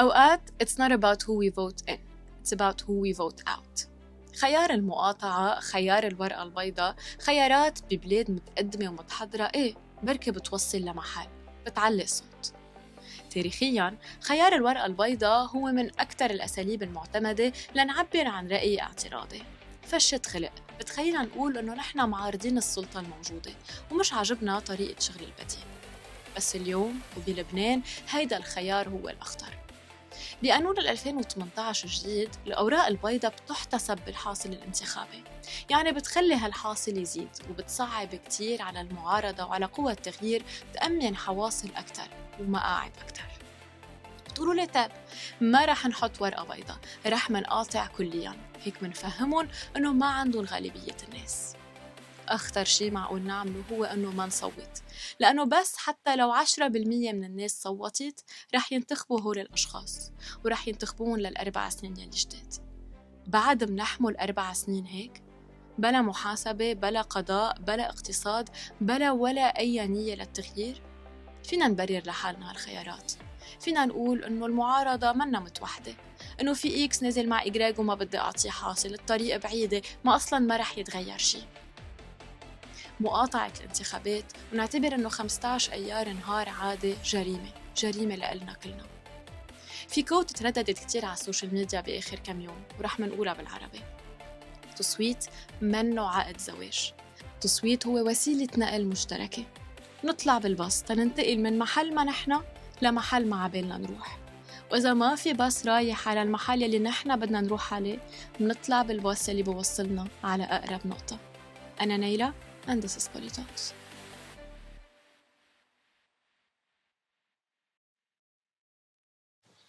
أوقات it's not about who we vote in. It's about who we vote out. خيار المقاطعة خيار الورقة البيضاء خيارات ببلاد متقدمة ومتحضرة. إيه بركة بتوصل لمحل. بتعلي صوت. تاريخيا خيار الورقة البيضاء هو من أكثر الأساليب المعتمدة لنعبر عن رأي اعتراضي. فشة خلق بتخلينا نقول إنه نحن معارضين السلطة الموجودة ومش عاجبنا طريقة شغل البديل. بس اليوم وبلبنان هيدا الخيار هو الأخطر. بقانون 2018 الجديد الأوراق البيضاء بتحتسب بالحاصل الانتخابي. يعني بتخلي هالحاصل يزيد وبتصعب كتير على المعارضة وعلى قوى التغيير تأمن حواصل أكثر ومقاعد أكثر بتقولوا لي طيب؟ ما رح نحط ورقة بيضاء رح منقاطع كليا. هيك منفهمهم إنه ما عندهم غالبية الناس. أخطر شيء معقول نعمله هو إنه ما نصوت. لأنه بس حتى لو 10% من الناس صوتت رح ينتخبوا هول الأشخاص ورح ينتخبون للأربع سنين يلي جداد بعد منحمل أربع سنين هيك بلا محاسبة بلا قضاء بلا اقتصاد بلا ولا أي نية للتغيير فينا نبرر لحالنا هالخيارات. فينا نقول إنه المعارضة منا متوحدة. إنه في إكس نزل مع إجراج وما بدي أعطيه حاصل الطريق بعيدة ما أصلا ما رح يتغير شيء. مقاطعة الانتخابات ونعتبر أنه 15 أيار نهار عادي جريمة جريمة لإلنا كلنا. في quote ترددت كتير على ال social media بآخر كم يوم ورح منقولها بالعربي. تصويت منه عقد زواج. تصويت هو وسيلة نقل مشتركة. نطلع بالباص تننتقل من محل ما نحن لمحل ما عبالنا نروح. وإذا ما في باص رايح على المحل يلي نحن بدنا نروح عليه بنطلع بالباص يلي بوصلنا على أقرب نقطة. أنا نيلة and this is Polytalks.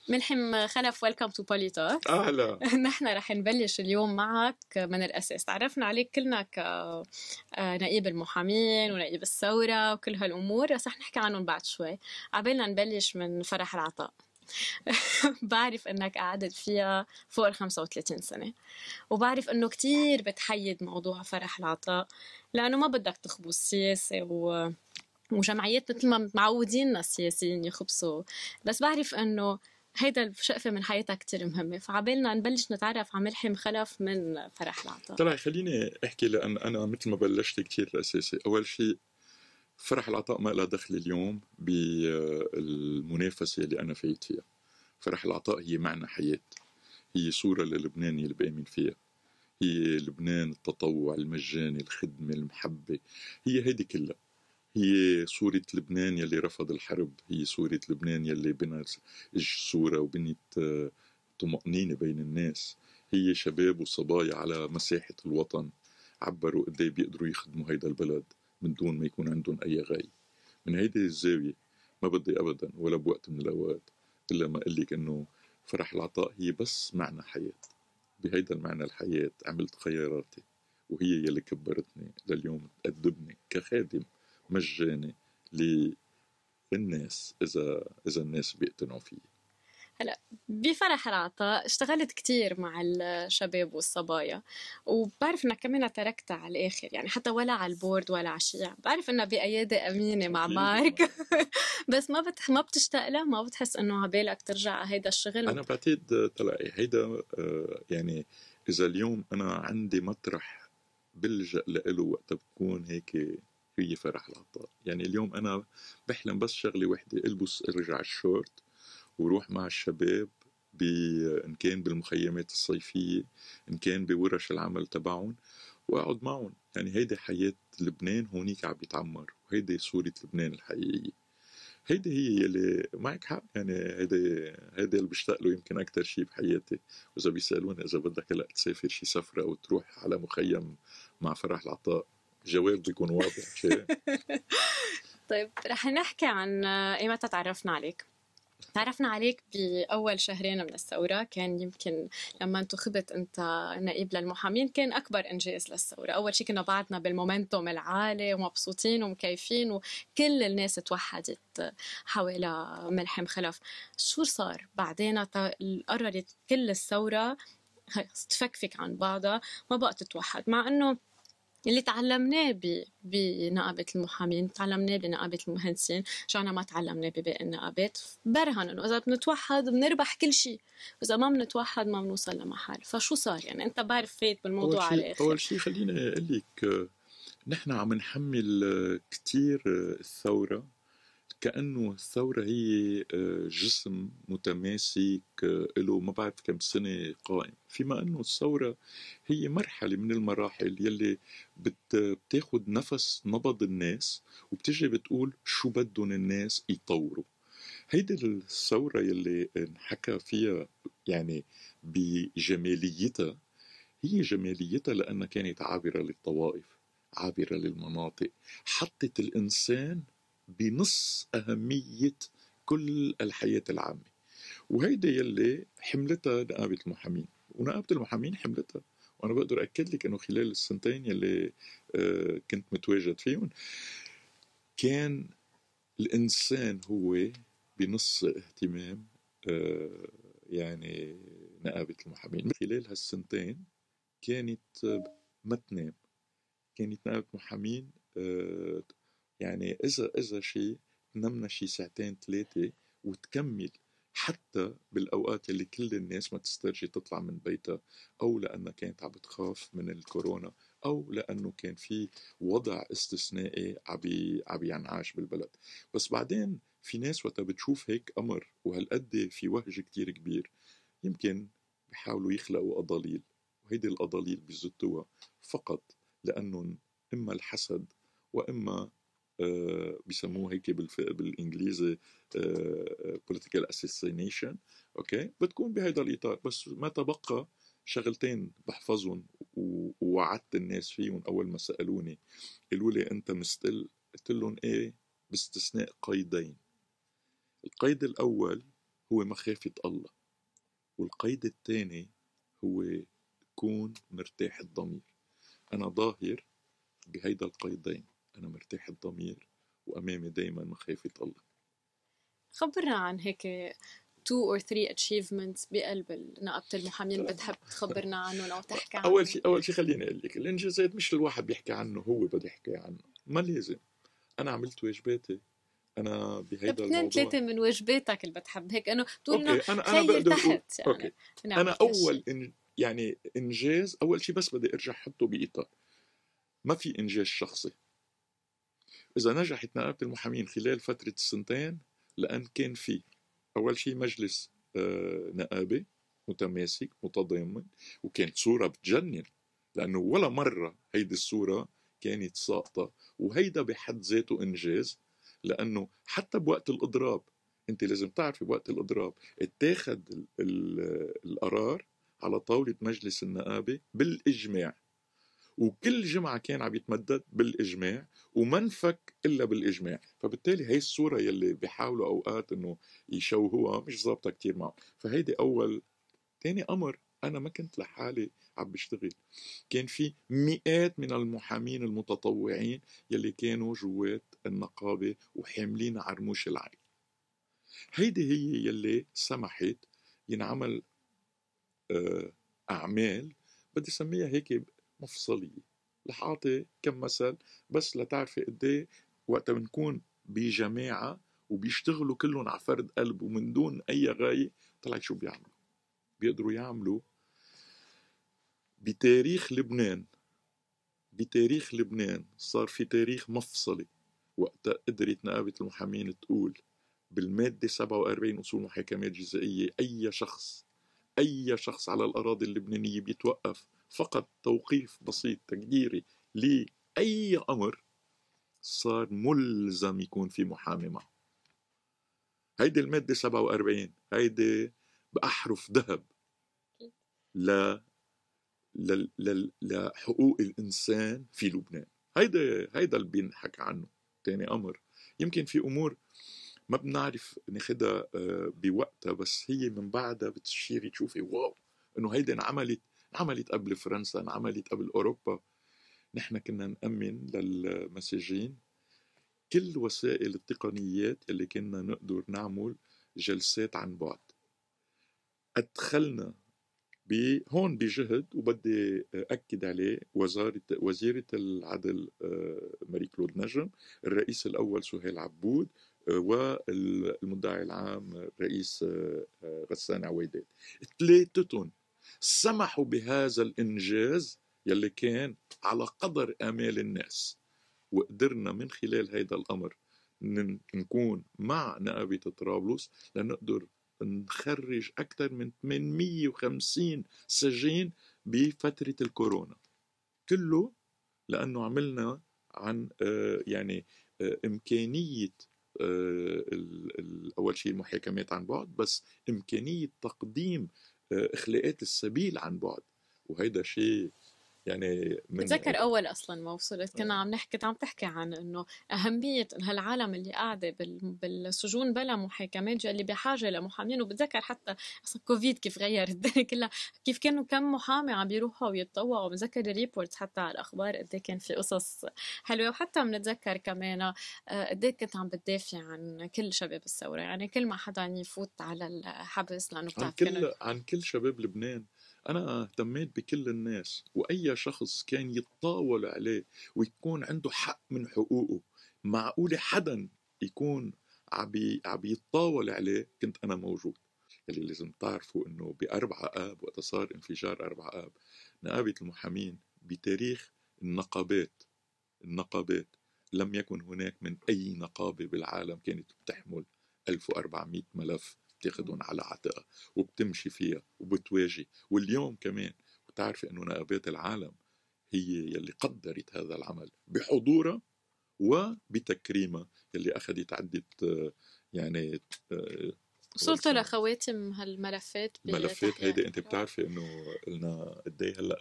ملحم خلف ويلكم تو بولي توك أهلا. نحن رح نبلش اليوم معك من الأساس. تعرفنا عليك كلنا كنقيب المحامين ونقيب الثورة وكل هالأمور رح نحكي عنهم بعد شوي. عبالنا نبلش من فرح العطاء. بعرف إنك قعدت فيها فوق ال 35 سنة. وبعرف إنه كتير بتحيد موضوع فرح العطاء لأنه ما بدك تخبو السياسة و وجمعيات مثل ما معودين السياسيين يخبصوا بس بعرف إنه هيدا الشقفة من حياتها كتير مهمة. فعبالنا نبلش نتعرف على ملحم خلف من فرح العطاء. طلع خليني أحكي لأن أنا مثل ما بلشت كتير الاساسي أول شيء فرح العطاء ما لها دخل اليوم بالمنافسة اللي أنا فايت فيها. فرح العطاء هي معنى حياة. هي صورة للبنان اللي بآمن فيها. هي لبنان التطوع المجاني الخدمة المحبة. هي هيدي كلها. هي صورة لبنان يلي رفض الحرب. هي صورة لبنان يلي بنى صورة وبنيت آه، طمأنينة بين الناس. هي شباب وصبايا على مساحة الوطن. عبروا قد إيه بيقدروا يخدموا هيدا البلد. من دون ما يكون عندهم أي غاية. من هيدي الزاوية ما بدي أبدا ولا بوقت من الأوقات إلا ما أقول لك إنه فرح العطاء هي بس معنى حياة. بهيدا المعنى الحياة عملت خياراتي وهي يلي كبرتني لليوم تقدمني كخادم مجاني للناس إذا إذا الناس بيقتنعوا فيي. هلا بفرح العطاء اشتغلت كتير مع الشباب والصبايا وبعرف إنك كمان تركتها على الآخر يعني حتى ولا على البورد ولا على الشيء بعرف إنها بأيادي أمينة مع مارك. بس ما بت... ما بتشتاق لها ما بتحس إنه عبالك ترجع على هيدا الشغل. أنا بعتقد طلعي هيدا آه، يعني إذا اليوم أنا عندي مطرح بلجأ له وقت بكون هيك هي فرح العطاء يعني اليوم أنا بحلم بس شغلة وحدة ألبس أرجع الشورت. وروح مع الشباب إن كان بالمخيمات الصيفية إن كان بورش العمل تبعهم وأقعد معهم. يعني هيدي حياة لبنان هونيك عم يتعمر وهيدي صورة لبنان الحقيقية. هيدي هي اللي معك حق يعني هيدي هيدي اللي بشتاق له يمكن أكثر شيء بحياتي. وإذا بيسألوني إذا بدك هلأ تسافر شي سفرة أو تروح على مخيم مع فرح العطاء الجواب بيكون واضح طيب رح نحكي عن ايمتى تعرفنا عليك. تعرفنا عليك بأول شهرين من الثورة. كان يمكن لما انتخبت أنت نائب للمحامين كان أكبر إنجاز للثورة. أول شيء كنا بعدنا بالمومنتوم العالي ومبسوطين ومكيفين وكل الناس توحدت حول ملحم خلف. شو صار بعدين؟ قررت كل الثورة تفكفك عن بعضها ما بقى تتوحد. مع أنه اللي تعلمناه بنقابة المحامين تعلمناه بنقابة المهندسين. رجعنا ما تعلمناه بباقي النقابات برهن إنه إذا بنتوحد بنربح كل شيء واذا ما بنتوحد ما بنوصل لمحل فشو صار؟ يعني أنت بعرف فايت بالموضوع أول على الآخر. أول شيء خليني أقول لك نحن عم نحمل آه، الثورة. كأنه الثورة هي آه، جسم متماسك له ما بعرف كم سنة قائم. فيما أنه الثورة هي مرحلة من المراحل يلي بت بتاخد نفس نبض الناس وبتجي بتقول شو بدهم الناس يطوروا. هيدي الثورة يلي انحكى فيها يعني بجماليتها هي جماليتها لأنها كانت عابرة للطوائف عابرة للمناطق حطت الإنسان بنص أهمية كل الحياة العامة. وهيدا يلي حملتها نقابة المحامين. ونقابة المحامين حملتها. وأنا بقدر أكد لك أنه خلال السنتين يلي آه، كنت متواجد فيهم كان الإنسان هو بنص اهتمام آه، يعني نقابة المحامين. خلال هالسنتين كانت آه، ما تنام كانت نقابة محامين آه، يعني إذا إذا شيء تنامنا شي ساعتين ثلاثة وتكمل حتى بالأوقات اللي كل الناس ما تسترجي تطلع من بيتها أو لأنها كانت عم بتخاف من الكورونا أو لأنه كان في وضع استثنائي عبي عبي ينعاش بالبلد. بس بعدين في ناس وقتها بتشوف هيك أمر وهالقد في وهج كتير كبير. يمكن بيحاولوا يخلقوا أضاليل وهيدي الأضاليل بيزتوها فقط لأنهم إما الحسد وإما آه، بيسموه هيك. بالإنجليزي آه، political assassination أوكي؟ بتكون بهذا الإطار. بس ما تبقى شغلتين بحفظهم ووعدت الناس فيهم أول ما سألوني قالوا لي أنت مستقل قلت لهم إيه؟ باستثناء قيدين. القيد الأول هو مخافة الله والقيد الثاني هو كون مرتاح الضمير. أنا ظاهر بهيدا القيدين. أنا مرتاح الضمير وأمامي دائما مخافه الله خبرنا عن هيك two or three achievements بقلب نقابة المحامين. بتحب تخبرنا عنهم أو تحكي عنهم اول شيء أول شيء خليني أقول لك الإنجازات مش الواحد بيحكي عنه هو بده يحكي عنه. ما لازم. أنا عملت واجباتي. أنا طب بهيدا اثنين الموضوع. ثلاثة من واجباتك اللي بتحب هيك إنه تقول إنه okay أنا أنا بقدر تحت يعني. okay. أنا أنا هالشي. أول إن يعني إنجاز أول شيء بس بدي أرجع أحطه باطار ما في إنجاز شخصي. إذا نجحت نقابه المحامين خلال فترة السنتين لأن كان في أول شيء مجلس آه، نقابه متماسك متضامن وكانت صورة بتجنن لأنه ولا مرة هيدي الصورة كانت ساقطة وهيدا بحد ذاته إنجاز لأنه حتى بوقت الإضراب أنت لازم تعرفي بوقت الإضراب اتاخد ال- ال- القرار على طاولة مجلس النقابه بالإجماع. وكل جمعة كان عم يتمدد بالإجماع وما انفك إلا بالإجماع. فبالتالي هي الصورة يلي بيحاولوا أوقات إنه يشوهوها مش ظابطة كتير معهم. فهيدي أول. تاني أمر أنا ما كنت لحالي عم بشتغل. كان في مئات من المحامين المتطوعين يلي كانوا جوات النقابة وحاملين عرموش العين. هيدي هي يلي سمحت ينعمل آه، أعمال بدي أسميها هيك مفصلية. رح أعطي كم مثل بس لتعرفي قد إيه وقت بنكون بجماعة وبيشتغلوا كلهم على فرد قلب ومن دون أي غاية طلع شو بيعملوا؟ بيقدروا يعملوا بتاريخ لبنان. بتاريخ لبنان صار في تاريخ مفصلي. وقت قدرت نقابة المحامين تقول بالمادة 47 أصول محاكمات جزائية أي شخص أي شخص على الأراضي اللبنانية بيتوقف فقط توقيف بسيط تقديري لأي أمر صار ملزم يكون في محامي معه هيدي المادة 47 هيدي بأحرف ذهب. ل لحقوق الإنسان في لبنان. هيدا هيدا اللي بينحكى عنه. تاني أمر يمكن في أمور ما بنعرف ناخدها آه، بوقتها بس هي من بعدها بتشيري تشوفي wow إنه هيدي انعملت انعملت قبل فرنسا انعملت قبل أوروبا. نحن كنا نأمن للمساجين كل وسائل التقنيات اللي كنا نقدر نعمل جلسات عن بعد. أدخلنا هون بجهد وبدي أكد عليه وزارة وزيرة العدل آه، ماري كلود نجم الرئيس الأول سهيل عبود آه، والمدعي العام رئيس آه، غسان عويدات. ثلاثتهم سمحوا بهذا الإنجاز يلي كان على قدر آمال الناس. وقدرنا من خلال هذا الأمر نكون مع نقابه طرابلس لنقدر نخرج أكثر من 850 سجين بفترة الكورونا. كله لأنه عملنا عن آه، يعني آه، إمكانية آه، أول شيء المحاكمات عن بعد بس إمكانية تقديم إخلاءات السبيل عن بعد. وهيدا شيء يعني من بتذكر أول أصلا ما وصلت كنا عم نحكي عم تحكي عن إنه أهمية هالعالم اللي قاعدة بالسجون بلا محاكمات اللي بحاجة لمحامين. وبتذكر حتى أصلا كوفيد كيف غير الدنيا كلها كيف كانوا كم محامي عم بيروحوا ويتطوعوا. بتذكر الريبورتس حتى على الأخبار قد إيه كان في قصص حلوة. وحتى بنتذكر كمان آه، قد إيه كنت عم بتدافع عن كل شباب الثورة. يعني كل ما حدا يفوت على الحبس لأنه عن كل عن كل شباب لبنان. أنا اهتميت بكل الناس وأي شخص كان يتطاول عليه ويكون عنده حق من حقوقه معقولة حدا يكون عم يتطاول عليه كنت أنا موجود. اللي لازم تعرفوا إنه بأربعة آب وقت صار انفجار أربعة آب نقابة المحامين بتاريخ النقابات النقابات. لم يكن هناك من أي نقابة بالعالم كانت بتحمل 1400 ملف بتاخدهم على عاتقها وبتمشي فيها وبتواجه. واليوم كمان بتعرفي إنه نقابات العالم هي يلي قدرت هذا العمل بحضورها وبتكريمها يلي اخذت عدة يعني وصلتوا لخواتم هالملفات الملفات هيدي أنت بتعرفي إنه قلنا قد إيه هلأ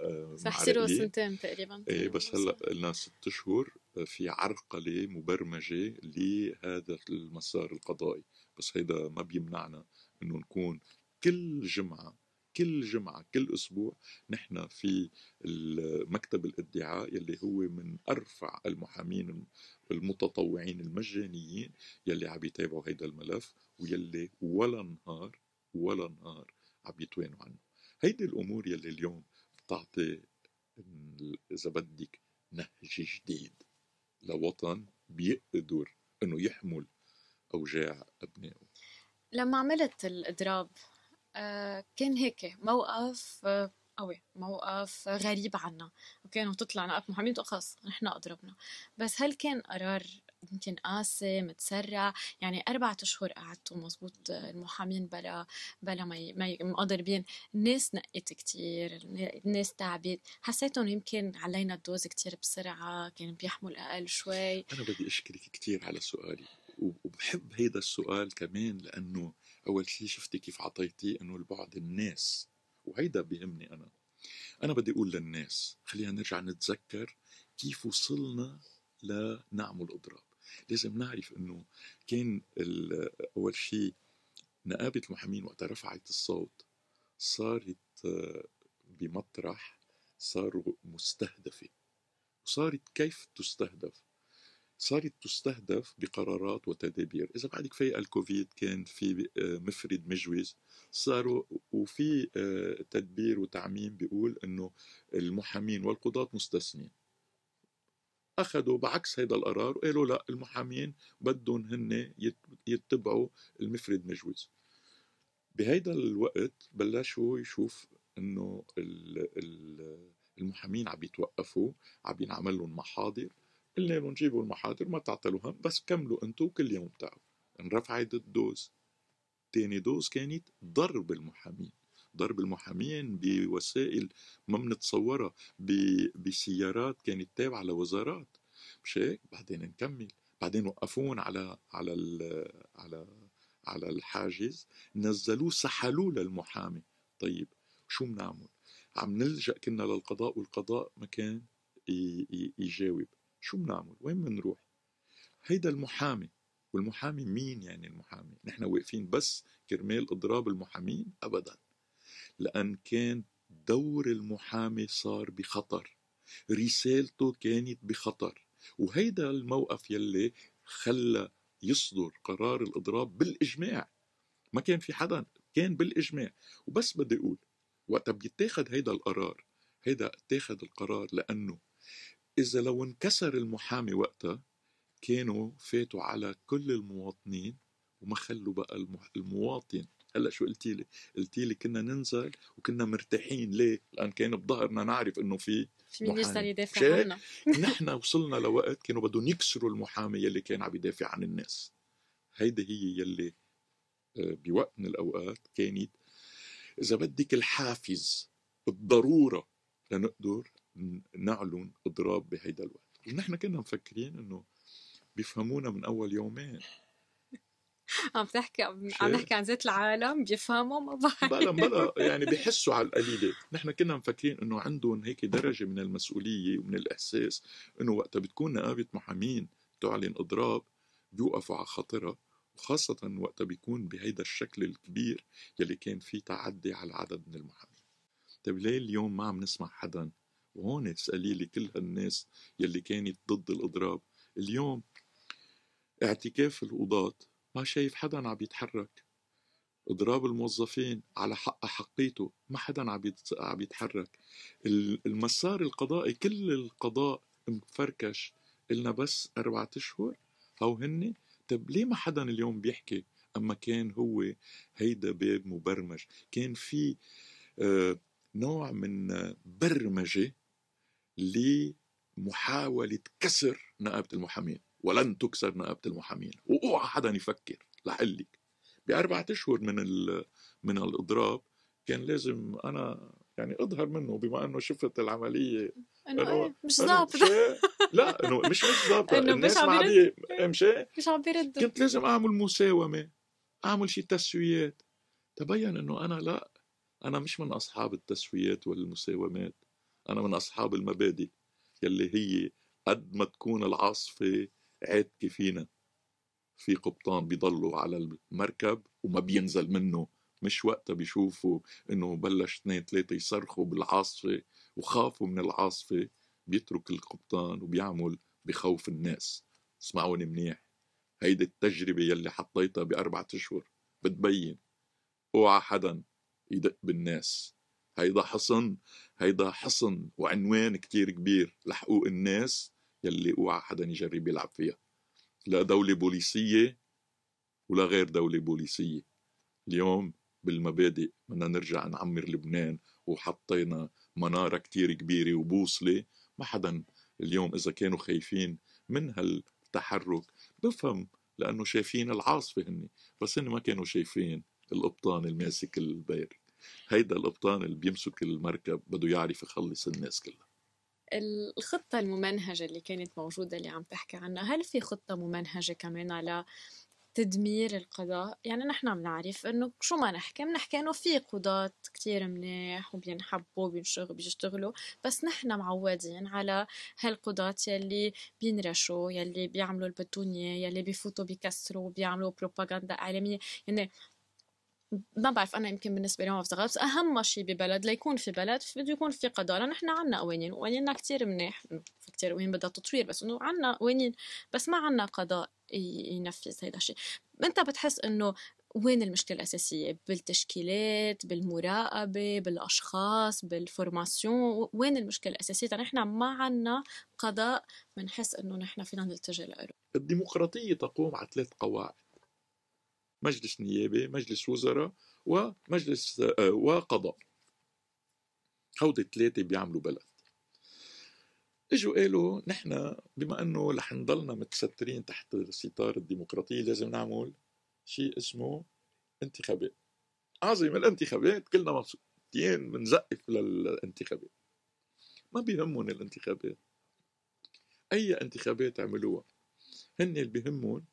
رح يصيروا سنتين تقريبا إيه بس هلأ قلنا ست اشهر في عرقلة مبرمجة لهذا المسار القضائي. بس هيدا ما بيمنعنا إنه نكون كل جمعة كل جمعة كل أسبوع نحن في مكتب الإدعاء يلي هو من أرفع المحامين المتطوعين المجانيين يلي عم يتابعوا هيدا الملف ويلي ولا نهار ولا نهار عم يتوانوا عنه. هيدي الأمور يلي اليوم بتعطي إذا بدك نهج جديد لوطن بيقدر إنه يحمل أوجاع أبنائه؟ لما عملت الإضراب آه، كان هيك موقف آه، قوي موقف غريب عنا وكانوا تطلع نقابة محامين خلص نحن أضربنا بس هل كان قرار يمكن قاسي متسرع؟ يعني أربعة أشهر قعدتوا مزبوط المحامين بلا بلا ما ما مقدربين؟ الناس نقت كتير الناس تعبت. حسيتهم يمكن علينا الدوز كتير بسرعة كان بيحمل أقل شوي. أنا بدي أشكرك كتير على سؤالي. وبحب هيدا السؤال كمان لأنه أول شيء شفتي كيف عطيتيه إنه البعض الناس وهيدا بيهمني أنا. أنا بدي أقول للناس خلينا نرجع نتذكر كيف وصلنا لنعمل إضراب. لازم نعرف إنه كان أول شيء نقابة المحامين وقت رفعت الصوت صارت بمطرح صاروا مستهدفة وصارت كيف تستهدف؟ صارت تستهدف بقرارات وتدابير. إذا بعد كفاية الكوفيد كان في آه، مفرد مجوز. صاروا وفي آه، تدبير وتعميم بيقول إنه المحامين والقضاة مستثنين أخذوا بعكس هذا القرار وقالوا لا المحامين بدهم هن يتبعوا المفرد مجوز. بهيدا الوقت بلشوا يشوف إنه المحامين عم يتوقفوا عم ينعمل لهم محاضر. قلنا لهم جيبوا المحاضر ما تعطلوا هم بس كملوا أنتم كل يوم تعوا انرفعت ال dose تاني dose كانت ضرب المحامين. ضرب المحامين بوسائل ما بنتصورها بسيارات كانت تابعة لوزارات. مش هيك؟ بعدين نكمل. بعدين وقفون على على على على الحاجز نزلوه سحلوه للمحامي. طيب شو بنعمل؟ عم نلجأ كنا للقضاء والقضاء ما كان يجاوب. شو بنعمل؟ وين بنروح؟ هيدا المحامي. والمحامي مين يعني المحامي؟ نحن واقفين بس كرمال اضراب المحامين؟ ابدا. لأن كان دور المحامي صار بخطر. رسالته كانت بخطر. وهيدا الموقف يلي خلى يصدر قرار الإضراب بالإجماع. ما كان في حدا كان بالإجماع. وبس بدي أقول وقتها بيتاخد هيدا القرار. هيدا اتاخد القرار لأنه إذا لو انكسر المحامي وقتها كانوا فاتوا على كل المواطنين وما خلوا بقى المواطن. هلأ شو قلتي لي؟ قلتي لي كنا ننزل وكنا مرتاحين. ليه؟ لأن كان بظهرنا نعرف إنه في في مين يقدر يدافع عنا نحن وصلنا لوقت كانوا بدهم يكسروا المحامي يلي كان عم يدافع عن الناس. هيدي هي يلي آه، بوقت من الأوقات كانت إذا بدك الحافز الضروره لنقدر نعلن إضراب بهيدا الوقت. ونحن كنا مفكرين إنه بيفهمونا من أول يومين. عم تحكي عم نحكي عن ذات العالم بيفهموا ما بعرف. بلا بلا يعني بيحسوا على القليلة. نحن كنا مفكرين إنه عندهم هيك درجة من المسؤولية ومن الإحساس إنه وقتها بتكون نقابة محامين تعلن إضراب بيوقفوا على خاطرها وخاصة وقتها بيكون بهيدا الشكل الكبير يلي كان فيه تعدي على عدد من المحامين. طيب ليه اليوم ما عم نسمع حدا وهون اسألي لي كل هالناس يلي كانت ضد الإضراب. اليوم اعتكاف القضاة ما شايف حدا عم يتحرك. إضراب الموظفين على حق حقيته ما حدا عم يتحرك. المسار القضائي كل القضاء مفركش إلنا بس أربعة أشهر؟ أو هن طب ليه ما حدا اليوم بيحكي؟ أما كان هو هيدا باب مبرمج. كان في آه، نوع من برمجة لمحاولة كسر نقابة المحامين ولن تكسر نقابة المحامين. وأوعى حدا يفكر لحلك بأربعة أشهر من من الإضراب كان لازم أنا أنا أظهر منه بما أنه شفت العملية. إنه مش ظابط. لا إنه مش مش ظابط. الناس ما عم مشي مش عم بيردوا كنت لازم أعمل مساومة أعمل شي تسويات. تبين إنه أنا لا أنا مش من أصحاب التسويات والمساومات. أنا من أصحاب المبادئ يلي هي قد ما تكون العاصفة عاتكه فينا. في قبطان بيضلوا على المركب وما بينزل منه مش وقتها بيشوفوا إنه بلش اثنين ثلاثة يصرخوا بالعاصفة وخافوا من العاصفة. بيترك القبطان وبيعمل بخوف الناس. اسمعوني منيح هيدي التجربة يلي حطيتها بأربعة أشهر بتبين. أوعى حدا يدق بالناس. هيدا حصن هيدا حصن وعنوان كتير كبير لحقوق الناس يلي اوعى حدا يجرب يلعب فيها. لا دولة بوليسية ولا غير دولة بوليسية. اليوم بالمبادئ بدنا نرجع نعمر لبنان وحطينا منارة كتير كبيرة وبوصلة. ما حدا اليوم إذا كانوا خايفين من هالتحرك بفهم لأنه شايفين العاصفة هني بس هن ما كانوا شايفين القبطان الماسك البير. هيدا القبطان اللي بيمسك المركب بده يعرف يخلص الناس كلها. الخطة الممنهجة اللي كانت موجودة اللي عم تحكي عنها هل في خطة ممنهجة كمان على تدمير القضاء؟ يعني نحن بنعرف إنه شو ما نحكي بنحكي إنه في قضاة كتير منيح وبينحبوا وبيشتغلوا بيشتغلوا بس نحن معودين على هالقضاة يلي بينرشوا يلي بيعملوا البتونية يلي بيفوتوا بيكسروا بيعملوا بروباغندا إعلامية يعني ما بعرف أنا يمكن بالنسبة لي ما بفتغل بس أهم شيء ببلد ليكون في بلد بده يكون في قضاء إحنا عنا قوانين وقوانيننا كتير منيح في كتير قوانين بدها تطوير بس إنه عنا قوانين بس ما عنا قضاء ينفذ هذا الشيء أنت بتحس إنه وين المشكلة الأساسية؟ بالتشكيلات، بالمراقبة، بالأشخاص، بالفورماسيون، وين المشكلة الأساسية؟ نحن ما عنا قضاء بنحس إنه نحن فينا نلتجئ له. الديمقراطية تقوم على ثلاث قواعد. مجلس نيابة مجلس وزراء ومجلس آه، وقضاء. هودي الثلاثة بيعملوا بلد. إجوا قالوا نحن بما إنه رح نضلنا متسترين تحت ستار الديمقراطية لازم نعمل شيء اسمه انتخابات. عظيم الانتخابات كلنا مبسوطين بنزقف للانتخابات. ما بيهمهم الانتخابات. أي انتخابات عملوها هن اللي بيهمهم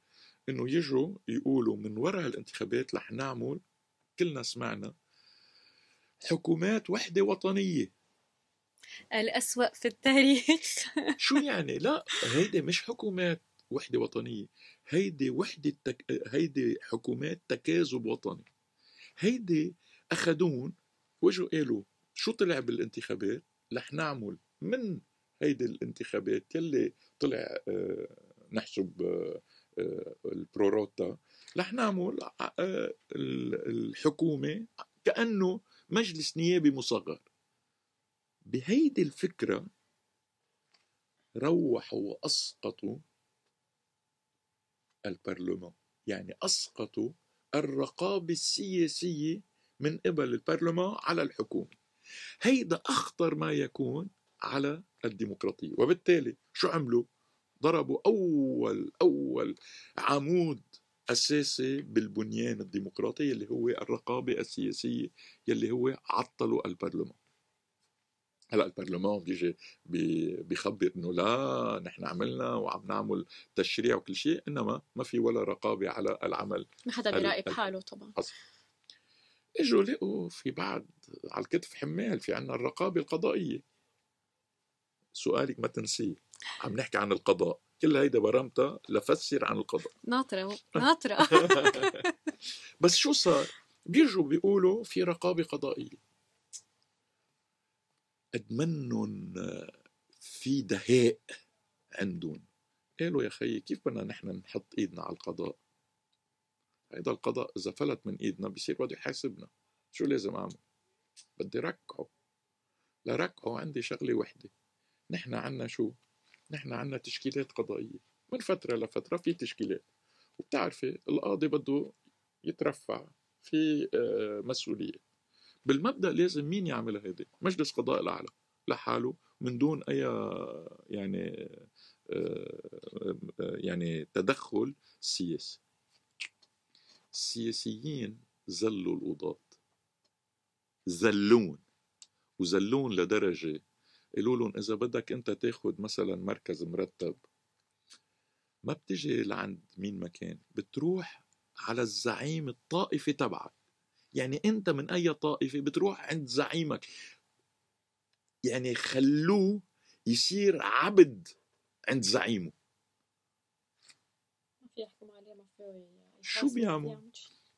إنه يجوا يقولوا من وراء الانتخابات رح نعمل كلنا سمعنا حكومات وحدة وطنية. الأسوأ في التاريخ. شو يعني؟ لا هيدي مش حكومات وحدة وطنية هيدي وحدة تك... هيدي حكومات تكاذب وطني. هيدي أخدون وجوا قالوا شو طلع بالانتخابات؟ رح نعمل من هيدي الانتخابات يلي طلع آه، نحسب آه، البروروتا رح نعمل آه، الحكومة كأنه مجلس نيابي مصغر. بهيدي الفكرة روحوا وأسقطوا البرلمان. يعني أسقطوا الرقابة السياسية من قبل البرلمان على الحكومة. هيدا أخطر ما يكون على الديمقراطية. وبالتالي شو عملوا؟ ضربوا أول أول عمود أساسي بالبنيان الديمقراطي اللي هو الرقابة السياسية يلي هو عطلوا البرلمان. هلأ البرلمان بيجي بيخبر إنه لا نحن عملنا وعم نعمل تشريع وكل شيء إنما ما في ولا رقابة على العمل ما حدا بيراقب حاله طبعا. أصلا. إجوا لقوا في بعد على الكتف حمال في عنا الرقابة القضائية. سؤالك ما تنسيه. عم نحكي عن القضاء. كل هيدا برمتها لفسر عن القضاء. ناطرة ناطرة. بس شو صار؟ بيجوا بيقولوا في رقابة قضائية. قد منن في دهاء عندهم. قالوا يا خيي كيف بدنا نحن نحط إيدنا على القضاء؟ هيدا القضاء إذا فلت من إيدنا بصير بده يحاسبنا. شو لازم أعمل؟ بدي ركعه. لركعه عندي شغلة وحدة. نحن عنا شو؟ نحن عنا تشكيلات قضائية من فترة لفترة في تشكيلات. وبتعرفي القاضي بده يترفع في آه، مسؤولية. بالمبدأ لازم مين يعمل هيدي؟ مجلس قضاء الأعلى لحاله من دون أي يعني آه، يعني تدخل سياسي. السياسيين زلوا القضاة. زلون. وزلون لدرجة قالوا لهم إذا بدك أنت تاخد مثلا مركز مرتب ما بتجي لعند مين ما كان بتروح على الزعيم الطائفي تبعك. يعني أنت من أي طائفة بتروح عند زعيمك. يعني خلوه يصير عبد عند زعيمه. ما في يحكم عليه ما في شو بيعملوا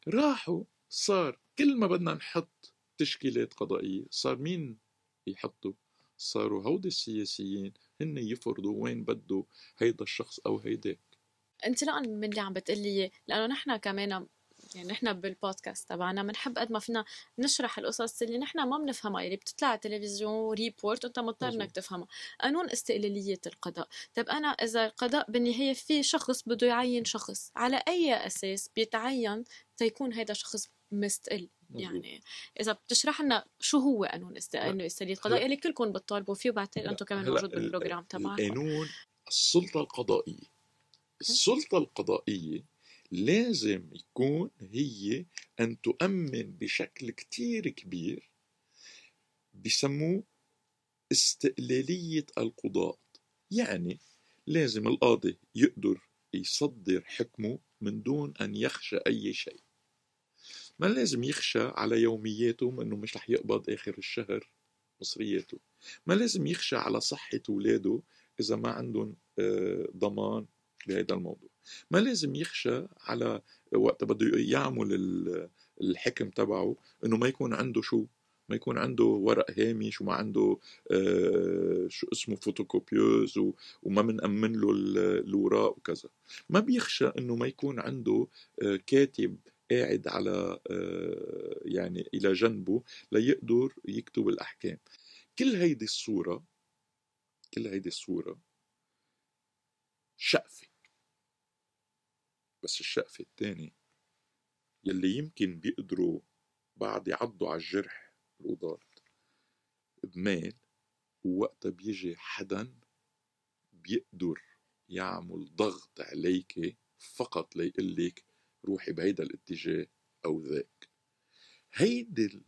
راحوا صار كل ما بدنا نحط تشكيلات قضائية صار مين يحطوا صاروا هودي السياسيين هن يفرضوا وين بده هيدا الشخص أو هيداك. انطلاقا من اللي عم بتقلي لأنه نحن كمان يعني نحن بالبودكاست تبعنا بنحب قد ما فينا نشرح القصص اللي نحن ما بنفهمها اللي بتطلع على التلفزيون ريبورت وأنت مضطر إنك تفهمها. قانون استقلالية القضاء. طب أنا إذا القضاء بالنهاية في شخص بده يعين شخص على أي أساس بيتعين تيكون هذا شخص مستقل؟ يعني إذا بتشرح لنا شو هو قانون استقلاليه القضاء اللي كلكم بتطالبوا فيه وبعتقد أنتم كمان موجود بالبروجرام تبعكم. قانون السلطة القضائية. السلطة القضائية لازم يكون هي أن تؤمن بشكل كتير كبير بسموه استقلالية القضاء يعني لازم القاضي يقدر يصدر حكمه من دون أن يخشى أي شيء. ما لازم يخشى على يومياته إنه مش رح يقبض آخر الشهر مصرياته. ما لازم يخشى على صحة اولاده إذا ما عندهم آه، ضمان بهذا الموضوع. ما لازم يخشى على وقت بده يعمل الحكم تبعه إنه ما يكون عنده شو ما يكون عنده ورق هامش وما عنده آه شو اسمه فوتوكوبيوز وما بنأمن له الوراق وكذا. ما بيخشى إنه ما يكون عنده آه كاتب قاعد على آه يعني إلى جنبه ليقدر يكتب الأحكام. كل هيدي الصورة كل هيدي الصورة شقفة. بس الشقفة الثاني يلي يمكن بيقدروا بعد يعضوا على الجرح القضاة بمال ووقتها بيجي حدا بيقدر يعمل ضغط عليك فقط ليقلك روحي بهيدا الاتجاه أو ذاك. هيدي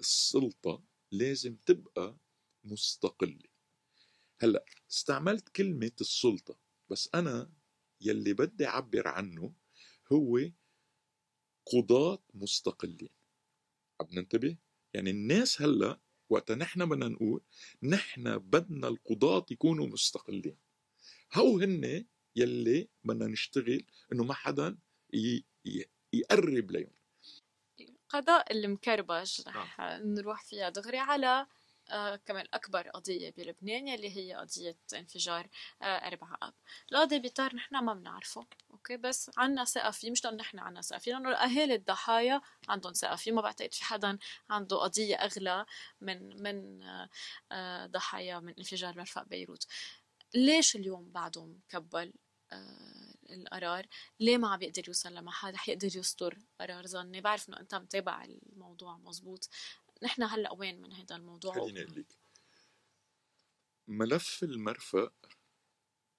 السلطة لازم تبقى مستقلة. هلأ استعملت كلمة السلطة بس أنا يلي بدي أعبر عنه هو قضاة مستقلين عم ننتبه؟ يعني الناس هلأ وقت نحن بدنا نقول نحن بدنا القضاة يكونوا مستقلين. هو هن يلي بدنا نشتغل إنه ما حدا يقرب لهم القضاء المكربج رح نعم. نروح فيها. دغري على آه كمان أكبر قضية بلبنان يلي هي قضية انفجار آه 4 آب. القاضي بيطار نحن ما بنعرفه أوكي؟ بس عنا ثقة فيه مش لأنه نحن عنا ثقة فيه لأنه أهالي الضحايا عندهم ثقة فيه ما بعتقد في حدا عنده قضية أغلى من من آه, آه، ضحايا من انفجار مرفأ بيروت. ليش اليوم بعده مكبل القرار. ليه ما عم يقدر يوصل لمحل رح يقدر يصدر قرار ظني؟ بعرف إنه أنت متابع الموضوع مزبوط. نحن هلأ وين من هذا الموضوع؟ خليني أقول لك. ملف المرفأ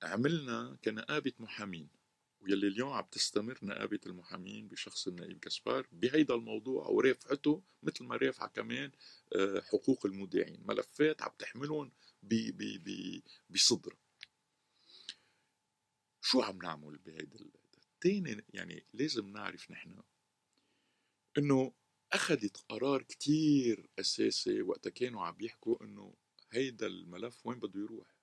عملنا كنقابة محامين ويلي اليوم عم تستمر نقابة المحامين بشخص النائب كسبار بهيدا الموضوع ورافعته مثل ما رافعة كمان آه، حقوق المودعين. ملفات عم تحملهم بصدرها شو عم نعمل بهيدا التاني يعني لازم نعرف نحن إنه أخذت قرار كتير أساسي وقتها كانوا عم يحكوا إنه هيدا الملف وين بده يروح.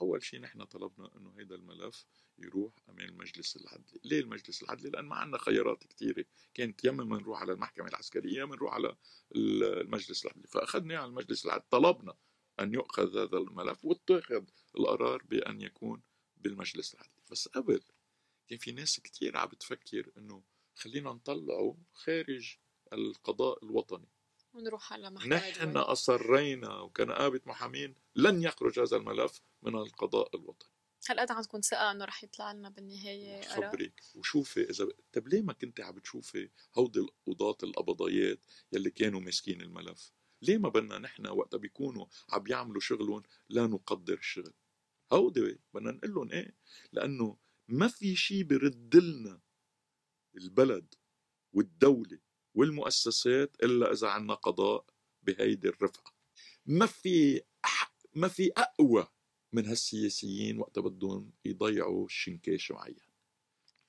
أول شيء نحن طلبنا إنه هيدا الملف يروح أمام المجلس العدلي. ليه المجلس العدلي؟ لأن ما عندنا خيارات كثيره كانت يا إما نروح على المحكمة العسكرية يا نروح على المجلس العدلي. فاخذنا على المجلس العدلي. طلبنا أن يؤخذ هذا الملف واتخذ القرار بأن يكون بالمجلس العدلي. بس قبل كان في ناس كثير عم بتفكر إنه خلينا نطلعه خارج القضاء الوطني. ونروح على محكمة نحن أصرينا وكنقابة محامين لن يخرج هذا الملف من القضاء الوطني. هل قد عندكم ثقة إنه رح يطلع لنا بالنهاية صبري وشوفي إذا طب ليه ما كنت عم بتشوفي هودي القضاة القبضايات يلي كانوا ماسكين الملف؟ ليه ما بدنا نحن وقتها بيكونوا عم يعملوا شغلهم لا نقدر الشغل؟ هودي بدنا نقول لهم إيه؟ لأنه ما في شيء برد لنا البلد والدولة والمؤسسات إلا إذا عنا قضاء بهيدي الرفعة ما في ما في أقوى من هالسياسيين وقت بدهم يضيعوا شنكاش معين.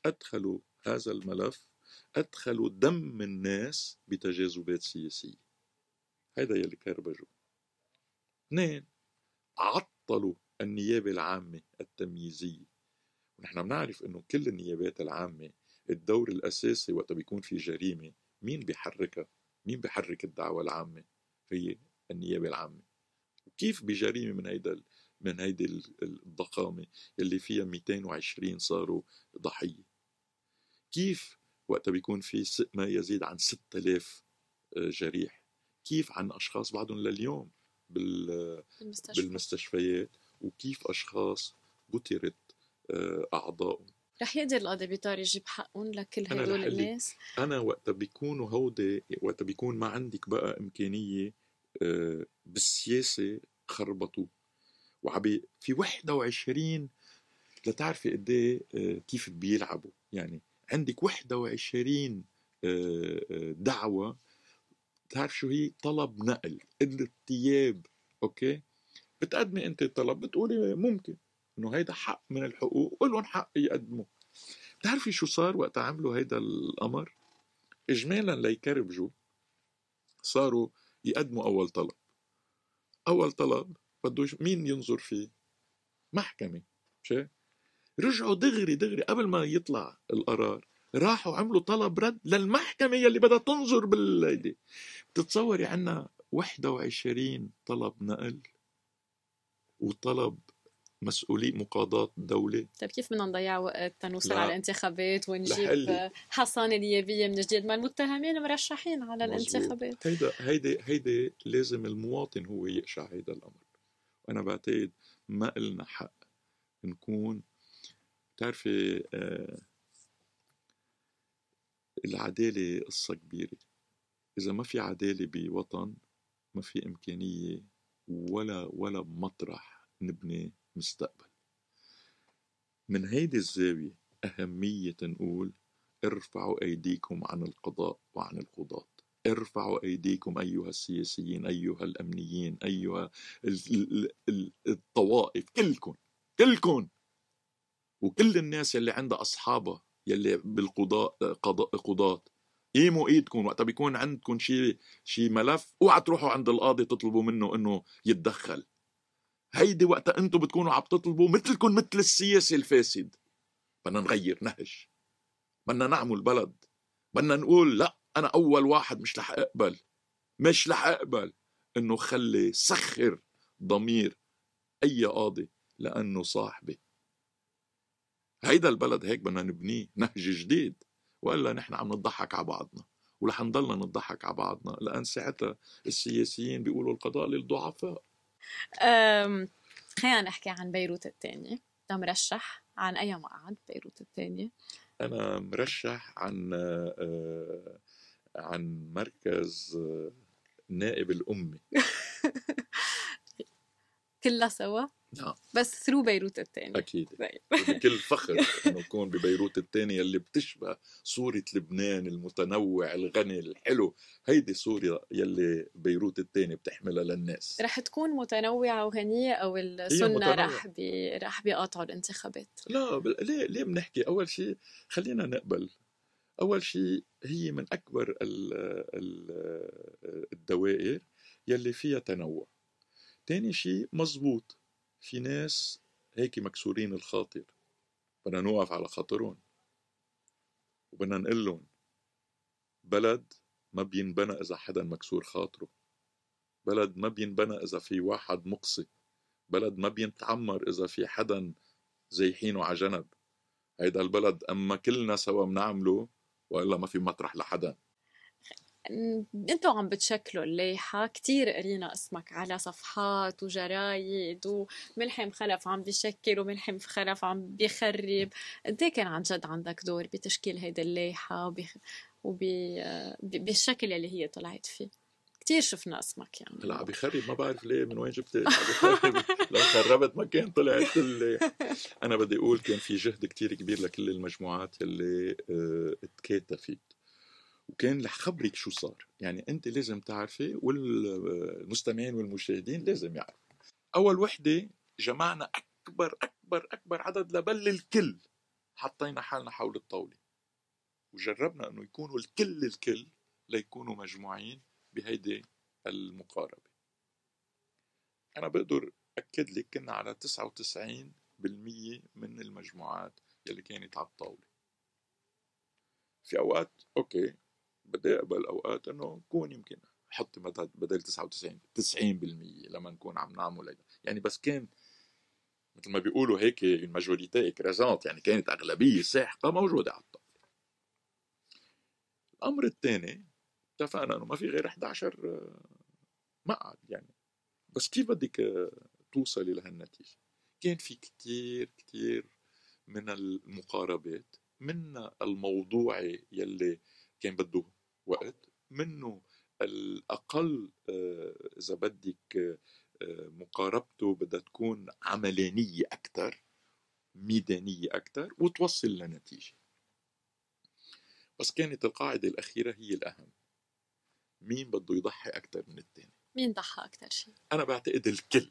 أدخلوا هذا الملف أدخلوا دم الناس بتجاذبات سياسية. هذا يلي كربجوا اثنين عطلوا النيابة العامة التمييزية. ونحن بنعرف إنه كل النيابات العامة الدور الأساسي وقت بيكون في جريمة مين بيحركها؟ مين بيحرك الدعوة العامة؟ هي النيابة العامة. وكيف بجريمة من هيدا من هيدي الضخامة اللي فيها 220 صاروا ضحية؟ كيف وقت بيكون في ما يزيد عن 6000 آه، جريح؟ كيف عن أشخاص بعدهم لليوم بالمستشفى. بالمستشفيات؟ وكيف أشخاص قتلت آه، أعضائهم رح يقدر القاضي بيطار يجيب حقهم لكل هدول الناس؟ أنا وقت بيكونوا هودي وقت بيكون ما عندك بقى إمكانية آه، بالسياسة خربطوا وعبي في 21 لتعرفي قد إيه آه، كيف بيلعبوا. يعني عندك 21 آه، دعوة بتعرف شو هي؟ طلب نقل قلة ثياب أوكي؟ بتقدمي انت طلب بتقولي ممكن. انه هيدا حق من الحقوق ولهم حق يقدموا بتعرفي شو صار وقت عملوا هيدا الأمر؟ اجمالا ليكربجوا صاروا يقدموا أول طلب. أول طلب بده مين ينظر فيه؟ محكمة. مش رجعوا دغري دغري. قبل ما يطلع القرار راحوا عملوا طلب رد للمحكمة يلي بدها تنظر بالليلة. بتتصوري عنا 21 طلب نقل؟ وطلب مسؤولي مقاضاة الدولة طيب كيف بدنا نضيع وقت تنوصل على الانتخابات ونجيب حصانة نيابية من جديد؟ ما المتهمين مرشحين على مزبوط. الانتخابات. هيدا هيدي هيدي لازم المواطن هو يقشع هيدا الأمر. وأنا بعتقد ما إلنا حق نكون بتعرفي آه العدالة قصة كبيرة. إذا ما في عدالة بوطن ما في إمكانية ولا ولا مطرح نبني مستقبل. من هيدي الزاوية أهمية نقول ارفعوا أيديكم عن القضاء وعن القضاة. ارفعوا أيديكم أيها السياسيين أيها الأمنيين أيها الطوائف كلكم كلكم. وكل الناس يلي عندها أصحابها يلي بالقضاء قضاء قضاة. قيموا ايدكم وقت؟ بيكون عندكم شيء شيء ملف؟ اوعى تروحوا عند القاضي تطلبوا منه إنه يتدخل. هيدي وقتها أنتم بتكونوا عم تطلبوا مثلكم مثل السياسي الفاسد. بدنا نغير نهج بدنا نعمل بلد. بدنا نقول لا أنا أول واحد مش رح أقبل. مش رح أقبل. إنه خلي سخر ضمير أي قاضي لأنه صاحبي. هيدا البلد هيك بدنا نبنيه نهج جديد. وإلا نحن عم نضحك على بعضنا ورح نضلنا نضحك على بعضنا. لأن ساعتها السياسيين بيقولوا القضاء للضعفاء. خلينا نحكي عن بيروت الثانية. انت مرشح عن أي مقعد بيروت الثانية؟ أنا مرشح عن آه، عن مركز آه، نائب الامي كلها سوا. نعم بس ثرو بيروت الثاني أكيد. بكل فخر انه يكون ببيروت الثاني اللي بتشبه صورة لبنان المتنوع الغني الحلو. هيدي صورة يلي بيروت الثاني بتحملها للناس. رح تكون متنوعة وغنية أو السنة رح بي رح بيقاطعوا الانتخابات. لا ليه ليه بنحكي؟ أول شيء خلينا نقبل. أول شيء هي من أكبر الدوائر يلي فيها تنوع. تاني شيء مزبوط في ناس هيك مكسورين الخاطر. بدنا نوقف على خاطرهم. وبدنا نقول لهم بلد ما بينبنى إذا حدا مكسور خاطره. بلد ما بينبنى إذا في واحد مقصي. بلد ما بينتعمر إذا في حدا زيحينه على جنب. هيدا البلد أما كلنا سوا بنعمله وإلا ما في مطرح لحدا. أنتوا عم بتشكلوا الليحة كتير قرينا اسمك على صفحات وجرايد وملحم خلف عم بيشكل وملحم خلف عم بيخرب. انت كان عن جد عندك دور بتشكيل هيدا الليحة وبالشكل اللي هي طلعت فيه؟ كتير شفنا اسمك يعني. لا بخرب ما بعرف ليه من وين جبت لو خربت ما كان طلعت اللي أنا بدي أقول كان في جهد كتير كبير لكل المجموعات اللي آه تكاتفت وكان رح خبرك شو صار. يعني أنت لازم تعرفي والمستمعين والمشاهدين لازم يعرفوا. أول وحدة جمعنا أكبر أكبر أكبر عدد لبل الكل. حطينا حالنا حول الطاولة. وجربنا إنه يكونوا الكل الكل ليكونوا مجموعين بهيدي المقاربة. أنا بقدر أكد لك كنا على 99% من المجموعات يلي كانت على الطاولة. في أوقات أوكي بدي اقبل اوقات إنه نكون يمكن حط بدل 99 90% لما نكون عم نعمل يعني بس كان مثل ما بيقولوا هيك الماجوريتي اكرازانت يعني كانت أغلبية ساحقة موجودة على الطاوله الأمر الثاني اتفقنا إنه ما في غير 11 مقعد يعني. بس كيف بدك توصلي لهالنتيجة؟ كان في كتير كتير من المقاربات من الموضوعي يلي كان بده وقت منه الأقل آه، إذا بدك آه، مقاربته بدها تكون عملانية أكثر ميدانية أكثر وتوصل لنتيجة. بس كانت القاعدة الأخيرة هي الأهم. مين بده يضحي أكثر من الثاني مين ضحى أكثر شيء؟ أنا بعتقد الكل.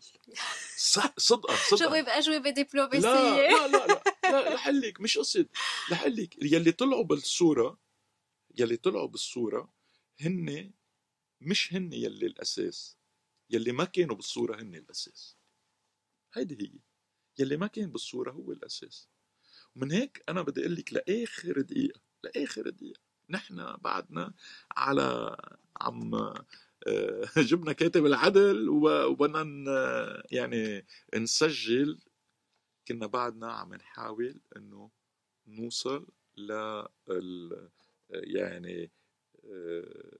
صدقا صدقا. جواب أجوبة دبلوماسية لا لا لا. لا لحلك مش قصد لحلك. يلي طلعوا بالصورة يلي طلعوا بالصورة هن مش هن يلي الأساس يلي ما كانوا بالصورة هن الأساس. هيدي هي يلي ما كان بالصورة هو الأساس. ومن هيك أنا بدي أقول لك لآخر دقيقة لآخر دقيقة نحن بعدنا على عم آه، جبنا كاتب العدل وبدنا يعني نسجل. كنا بعدنا عم نحاول إنه نوصل لل يعني آه،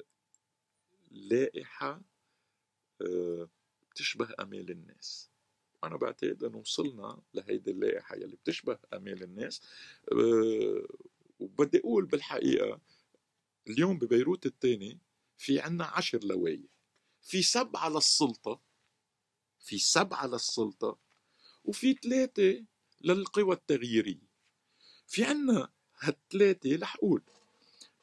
لائحة آه، بتشبه أمال الناس. أنا بعتقد أنه وصلنا لهيدي اللائحة يلي بتشبه أمال الناس. آه، وبدي أقول بالحقيقة اليوم ببيروت الثاني في عنا عشر لوائح في سبعة للسلطة في سبعة للسلطة وفي ثلاثة للقوى التغييرية. في عنا هالثلاثة رح أقول.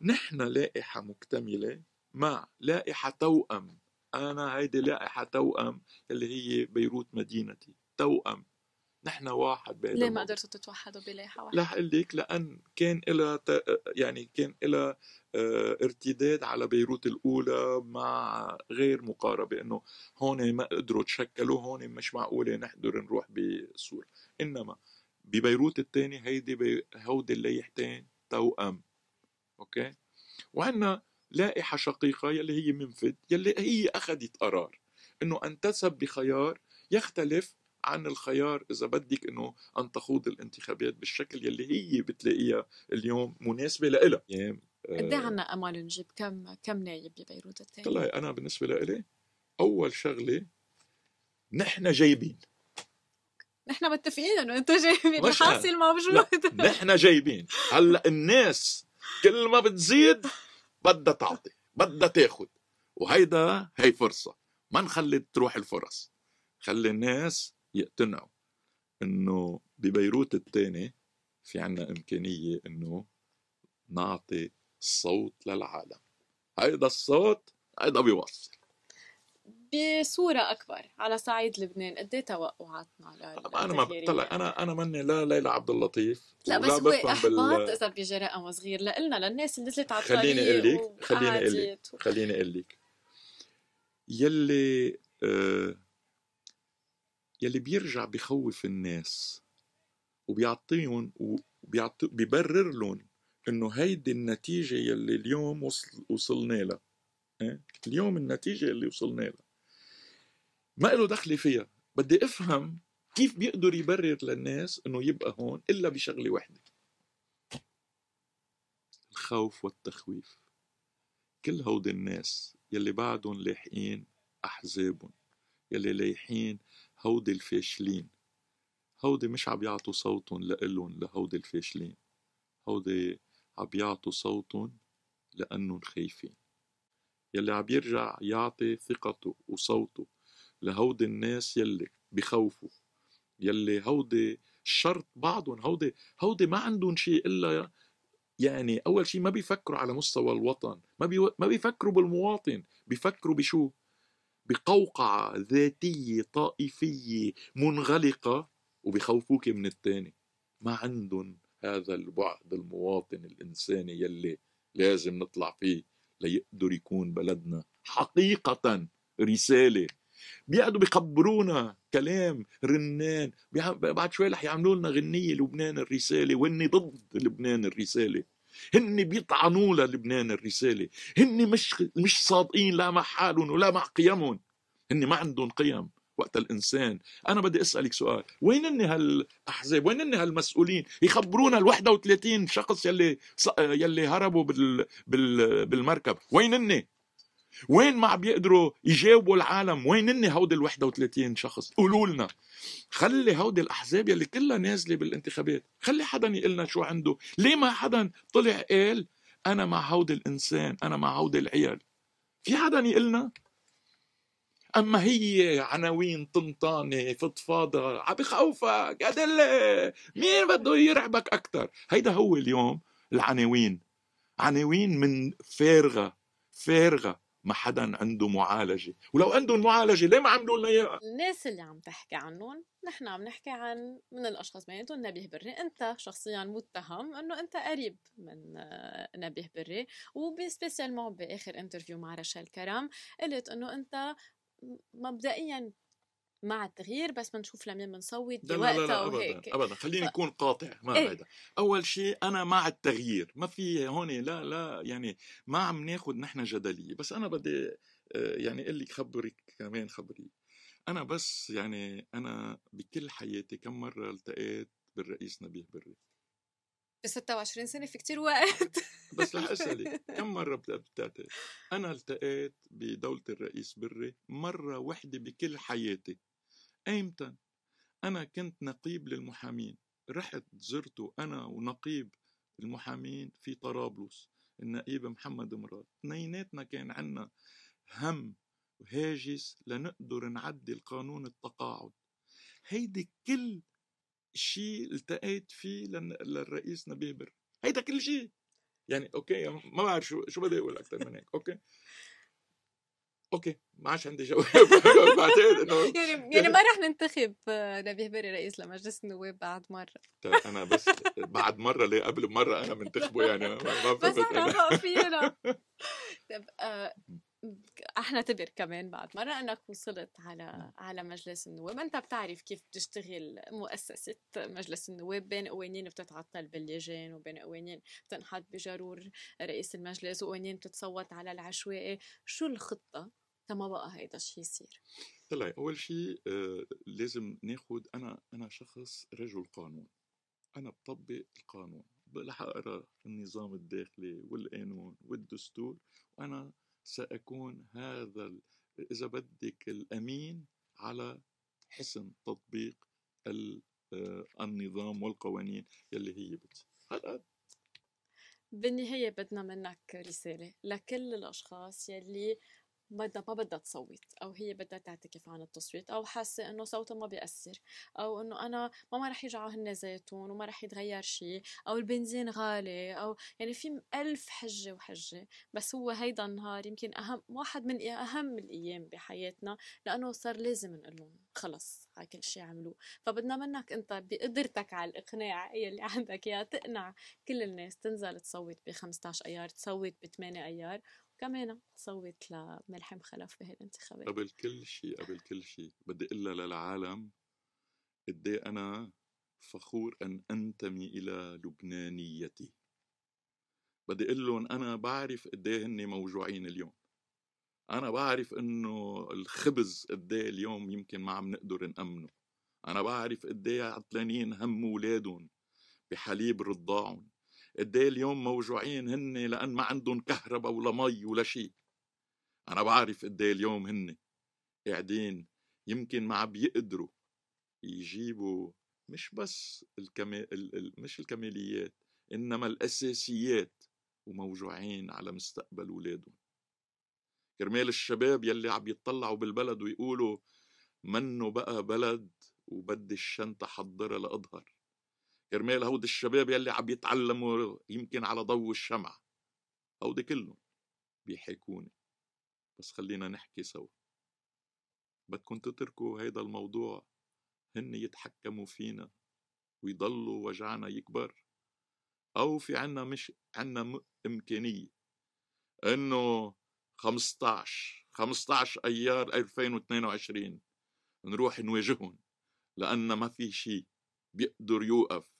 نحن لائحة مكتملة مع لائحة توأم. أنا هيدي لائحة توأم اللي هي بيروت مدينتي. توأم. نحن واحد بهذا ليه ما قدرتوا تتوحدوا بلائحة واحدة؟ رح أقول لك لأن كان لها يعني كان لها آه، ارتداد على بيروت الأولى مع غير مقاربة إنه هون ما قدروا تشكلوا هون مش معقولة نحضر نروح بصورة إنما ببيروت الثاني هيدي بي هودي الليحتين توأم. أوكي؟ وعندنا لائحة شقيقة يلي هي منفذ يلي هي أخذت قرار إنه انتسب بخيار يختلف عن الخيار إذا بدك إنه أن تخوض الانتخابات بالشكل يلي هي بتلاقيها اليوم مناسبة لها يعني قد إيه عنا أمل نجيب كم كم نايب ببيروت الثاني؟ طلعي أنا بالنسبة لإلي أول شغلة نحن جايبين. نحن متفقين إنه انت جايبين الحاصل موجود. نحن جايبين. هلأ الناس كل ما بتزيد بدها تعطي بدها تاخذ وهيدا هي فرصة. ما نخلي تروح الفرص. خلي الناس يقتنعوا إنه ببيروت الثاني في عنا إمكانية إنه نعطي الصوت للعالم. هيدا الصوت هيدا بيوصل. بصورة أكبر على صعيد لبنان قد إيه توقعاتنا أنا ما بطلع أنا أنا ماني لا ليلى عبد اللطيف لا بس هو إحباط بال... إذا بيجي رقم صغير لإلنا للناس اللي نزلت على خليني أقول لك خليني أقول لك و... خليني أقول لك. يلي آه يلي بيرجع بخوف الناس وبيعطيهم وبيعطي بيبرر لهم إنه هيدي النتيجة يلي اليوم وصل وصلنا لها إيه؟ اليوم النتيجة اللي وصلنا لها. ما له دخل فيها. بدي أفهم كيف بيقدر يبرر للناس إنه يبقى هون إلا بشغلة وحدة. الخوف والتخويف. كل هود الناس يلي بعدهم لاحقين أحزابهم يلي لايحين هودي الفاشلين. هودي مش عم يعطوا صوتهم لإلهم لهودي الفاشلين. هودي عم يعطوا صوتهم لأنهم خايفين. يلي عم يرجع يعطي ثقته وصوته لهودي الناس يلي بخوفوا يلي هودي شرط بعضهم هودي هودي ما عندهم شيء إلا يعني أول شيء ما بيفكروا على مستوى الوطن ما بي ما بيفكروا بالمواطن بيفكروا بشو؟ بقوقعة ذاتية طائفية منغلقة وبخوفوك من الثاني ما عندهم هذا البعد المواطن الإنساني يلي لازم نطلع فيه ليقدر يكون بلدنا حقيقة رسالة بيقعدوا بيخبرونا كلام رنان بعد شوي رح يعملوا لنا غنية لبنان الرسالة وهن ضد لبنان الرسالة. هن بيطعنوا للبنان الرسالة. هن مش مش صادقين لا مع حالهم ولا مع قيمهم. هن ما عندهم قيم وقت الإنسان. أنا بدي أسألك سؤال. وين هن هالأحزاب؟ وين هن هالمسؤولين؟ يخبرونا ال 31 شخص يلي يلي هربوا بال... بال... بالمركب. وين هن وين ما بيقدروا يجاوبوا العالم؟ وين هن هودي ال 31 شخص؟ قولوا لنا. خلي هودي الأحزاب يلي كلها نازلة بالانتخابات خلي حدا يقلنا شو عنده. ليه ما حدا طلع قال أنا مع هودي الإنسان أنا مع هودي العيال؟ في حدا يقلنا أما هي عناوين طنطانة فضفاضه عم بخوفك أدلة. مين بده يرعبك أكثر هيدا هو اليوم العناوين. عناوين من فارغة فارغة. ما حدا عنده معالجة. ولو عندهم معالجة ليه ما عملوا لنا إياها؟ الناس اللي عم تحكي عنهم نحن عم نحكي عن من الأشخاص بيناتهم نبيه بري. أنت شخصيا متهم إنه أنت قريب من آه، نبيه بري. وب spécialement بآخر interview مع رشال كرم قلت إنه أنت مبدئيا مع التغيير بس بنشوف لمين بنصوت بوقتها وهيك ابدا ابدا. خليني أكون قاطع ما إيه؟ هذا أول شيء أنا مع التغيير ما في هون لا لا يعني ما عم ناخذ نحن جدلية. بس أنا بدي آه، يعني أقول لك خبرك كمان خبري. أنا بس يعني أنا بكل حياتي كم مرة التقيت بالرئيس نبيه بري؟ ب 26 سنة في كتير وقت. بس رح أسألك كم مرة بتعتقد؟ أنا التقيت بدولة الرئيس بري مرة وحدة بكل حياتي. ايمتى أنا كنت نقيب للمحامين. رحت زرته أنا ونقيب المحامين في طرابلس النقيب محمد مراد. اثنيناتنا كان عنا هم هاجس لنقدر نعدل قانون التقاعد. هيدي كل شيء التقيت فيه للرئيس نبيه بري. هيدا كل شيء يعني okay ما بعرف شو شو بدي أقول أكثر من هيك. okay. okay ما عادش عندي جواب بعتقد إنه يعني يعني ما رح ننتخب نبيه بري رئيس لمجلس النواب بعد مرة. طيب أنا بس بعد مرة ليه؟ قبل مرة أنا منتخبه يعني ما بس إحنا فينا طيب إحنا تبر كمان بعد مرة إنك وصلت على على مجلس النواب. أنت بتعرف كيف بتشتغل مؤسسة مجلس النواب؟ بين قوانين بتتعطل باللجان وبين قوانين بتنحط بجرور رئيس المجلس وقوانين بتتصوت على العشوائي. شو الخطة تما بقى هيدا الشيء يصير؟ هلا أول شيء آه لازم ناخد أنا أنا شخص رجل قانون. أنا بطبق القانون. رح أقرأ النظام الداخلي والقانون والدستور وأنا سأكون هذا إذا بدك الأمين على حسن تطبيق آه، النظام والقوانين يلي هي بتصير هلأ بالنهاية بدنا منك رسالة لكل الأشخاص يلي بدها ما بدها تصوت أو هي بدها تعتكف عن التصويت أو حاسة إنه صوتها ما بيأثر أو إنه أنا ما ما رح يجعوا هن زيتون وما رح يتغير شيء أو البنزين غالي أو يعني في ألف حجة وحجة بس هو هيدا النهار يمكن اهم واحد من أهم الأيام بحياتنا لأنه صار لازم نقول لهم خلص على كل شيء عملوه. فبدنا منك أنت بقدرتك على الإقناع اللي عندك اياها تقنع كل الناس تنزل تصوت ب 15 أيار تصوت ب 8 أيار كمان صوت لملحم خلف بهالانتخابات. قبل كل شيء قبل كل شيء بدي أقول للعالم قد أنا فخور أن أنتمي إلى لبنانيتي. بدي أقول لهم أنا بعرف قد هن موجوعين اليوم. أنا بعرف إنه الخبز قد اليوم يمكن ما عم نقدر نأمنه. أنا بعرف قد عطلانين هم اولادهم بحليب رضاعهم. قد إيه اليوم موجوعين هن لأن ما عندهم كهرباء ولا مي ولا شيء. أنا بعرف قد إيه اليوم هن قاعدين يمكن ما عم بيقدروا يجيبوا مش بس الكمال مش الكماليات إنما الأساسيات وموجوعين على مستقبل اولادهم كرمال الشباب يلي عم يطلعوا بالبلد ويقولوا منه بقى بلد وبدي الشنطة حضرها لأظهر. كرمال هود الشباب يلي عم يتعلموا يمكن على ضوء الشمعة هودي كلهم بيحكوني. بس خلينا نحكي سوا. بدكم تتركوا هيدا الموضوع هن يتحكموا فينا ويضلوا وجعنا يكبر؟ أو في عنا مش عنا إمكانية إنه 15 15 أيار 2022 نروح نواجههم لأن ما في شيء بيقدر يوقف.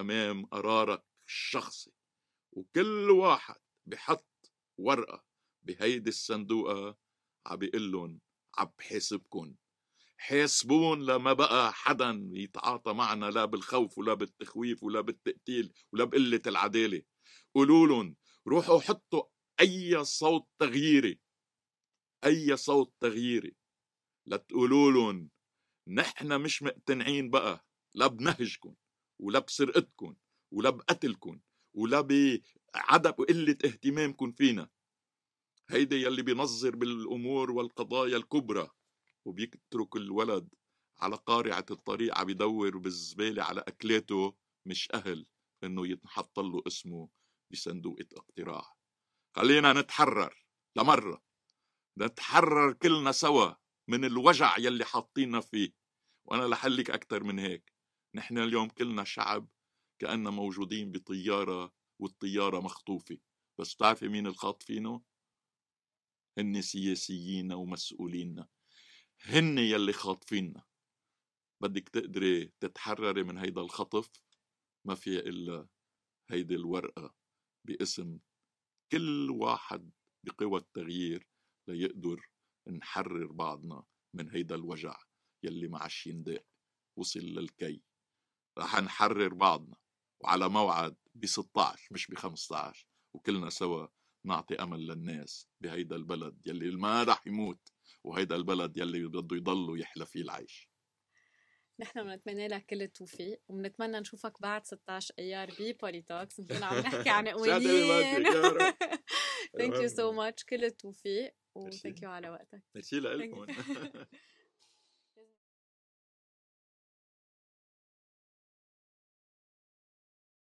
أمام قرارك الشخصي وكل واحد بحط ورقة بهيدي الصندوقة عبيقول لهم عبحاسبكن حاسبون لما بقى حدا يتعاطى معنا لا بالخوف ولا بالتخويف ولا بالتقتيل ولا بقلة العدالة. قولوا لهم روحوا حطوا أي صوت تغييري أي صوت تغييري لتقولوا لهم نحن مش مقتنعين بقى لا بنهجكم ولا بسرقتكم ولا بقتلكم ولا بعدم قلة اهتمامكم فينا. هيدا يلي بينظر بالأمور والقضايا الكبرى وبيترك الولد على قارعة الطريق عم يدور بالزبالة على أكلاته مش أهل إنه يتحط له اسمه بصندوق اقتراع. خلينا نتحرر لمرة. نتحرر كلنا سوا من الوجع يلي حاطينا فيه. وأنا لحلك أكتر من هيك. نحن اليوم كلنا شعب كأننا موجودين بطيارة والطيارة مخطوفة. بس بتعرفي مين الخاطفينه؟ هن سياسيين ومسؤولين هن يلي خاطفيننا بدك تقدري تتحرري من هيدا الخطف؟ ما في إلا هيدي الورقة باسم كل واحد بقوى التغيير ليقدر نحرر بعضنا من هيدا الوجع يلي ما عادش ينداق وصل للكي. رح نحرر بعضنا وعلى موعد ب 16 مش ب 15 وكلنا سوا نعطي أمل للناس بهيدا البلد يلي ما رح يموت وهيدا البلد يلي بده يضل يحلى فيه العيش. نحن بنتمنى لك كل التوفيق وبنتمنى نشوفك بعد 16 ايار ببولي توكس نكون عم نحكي عن قوانين thank you so much كل التوفيق و thank you على وقتك. ميرسي لكم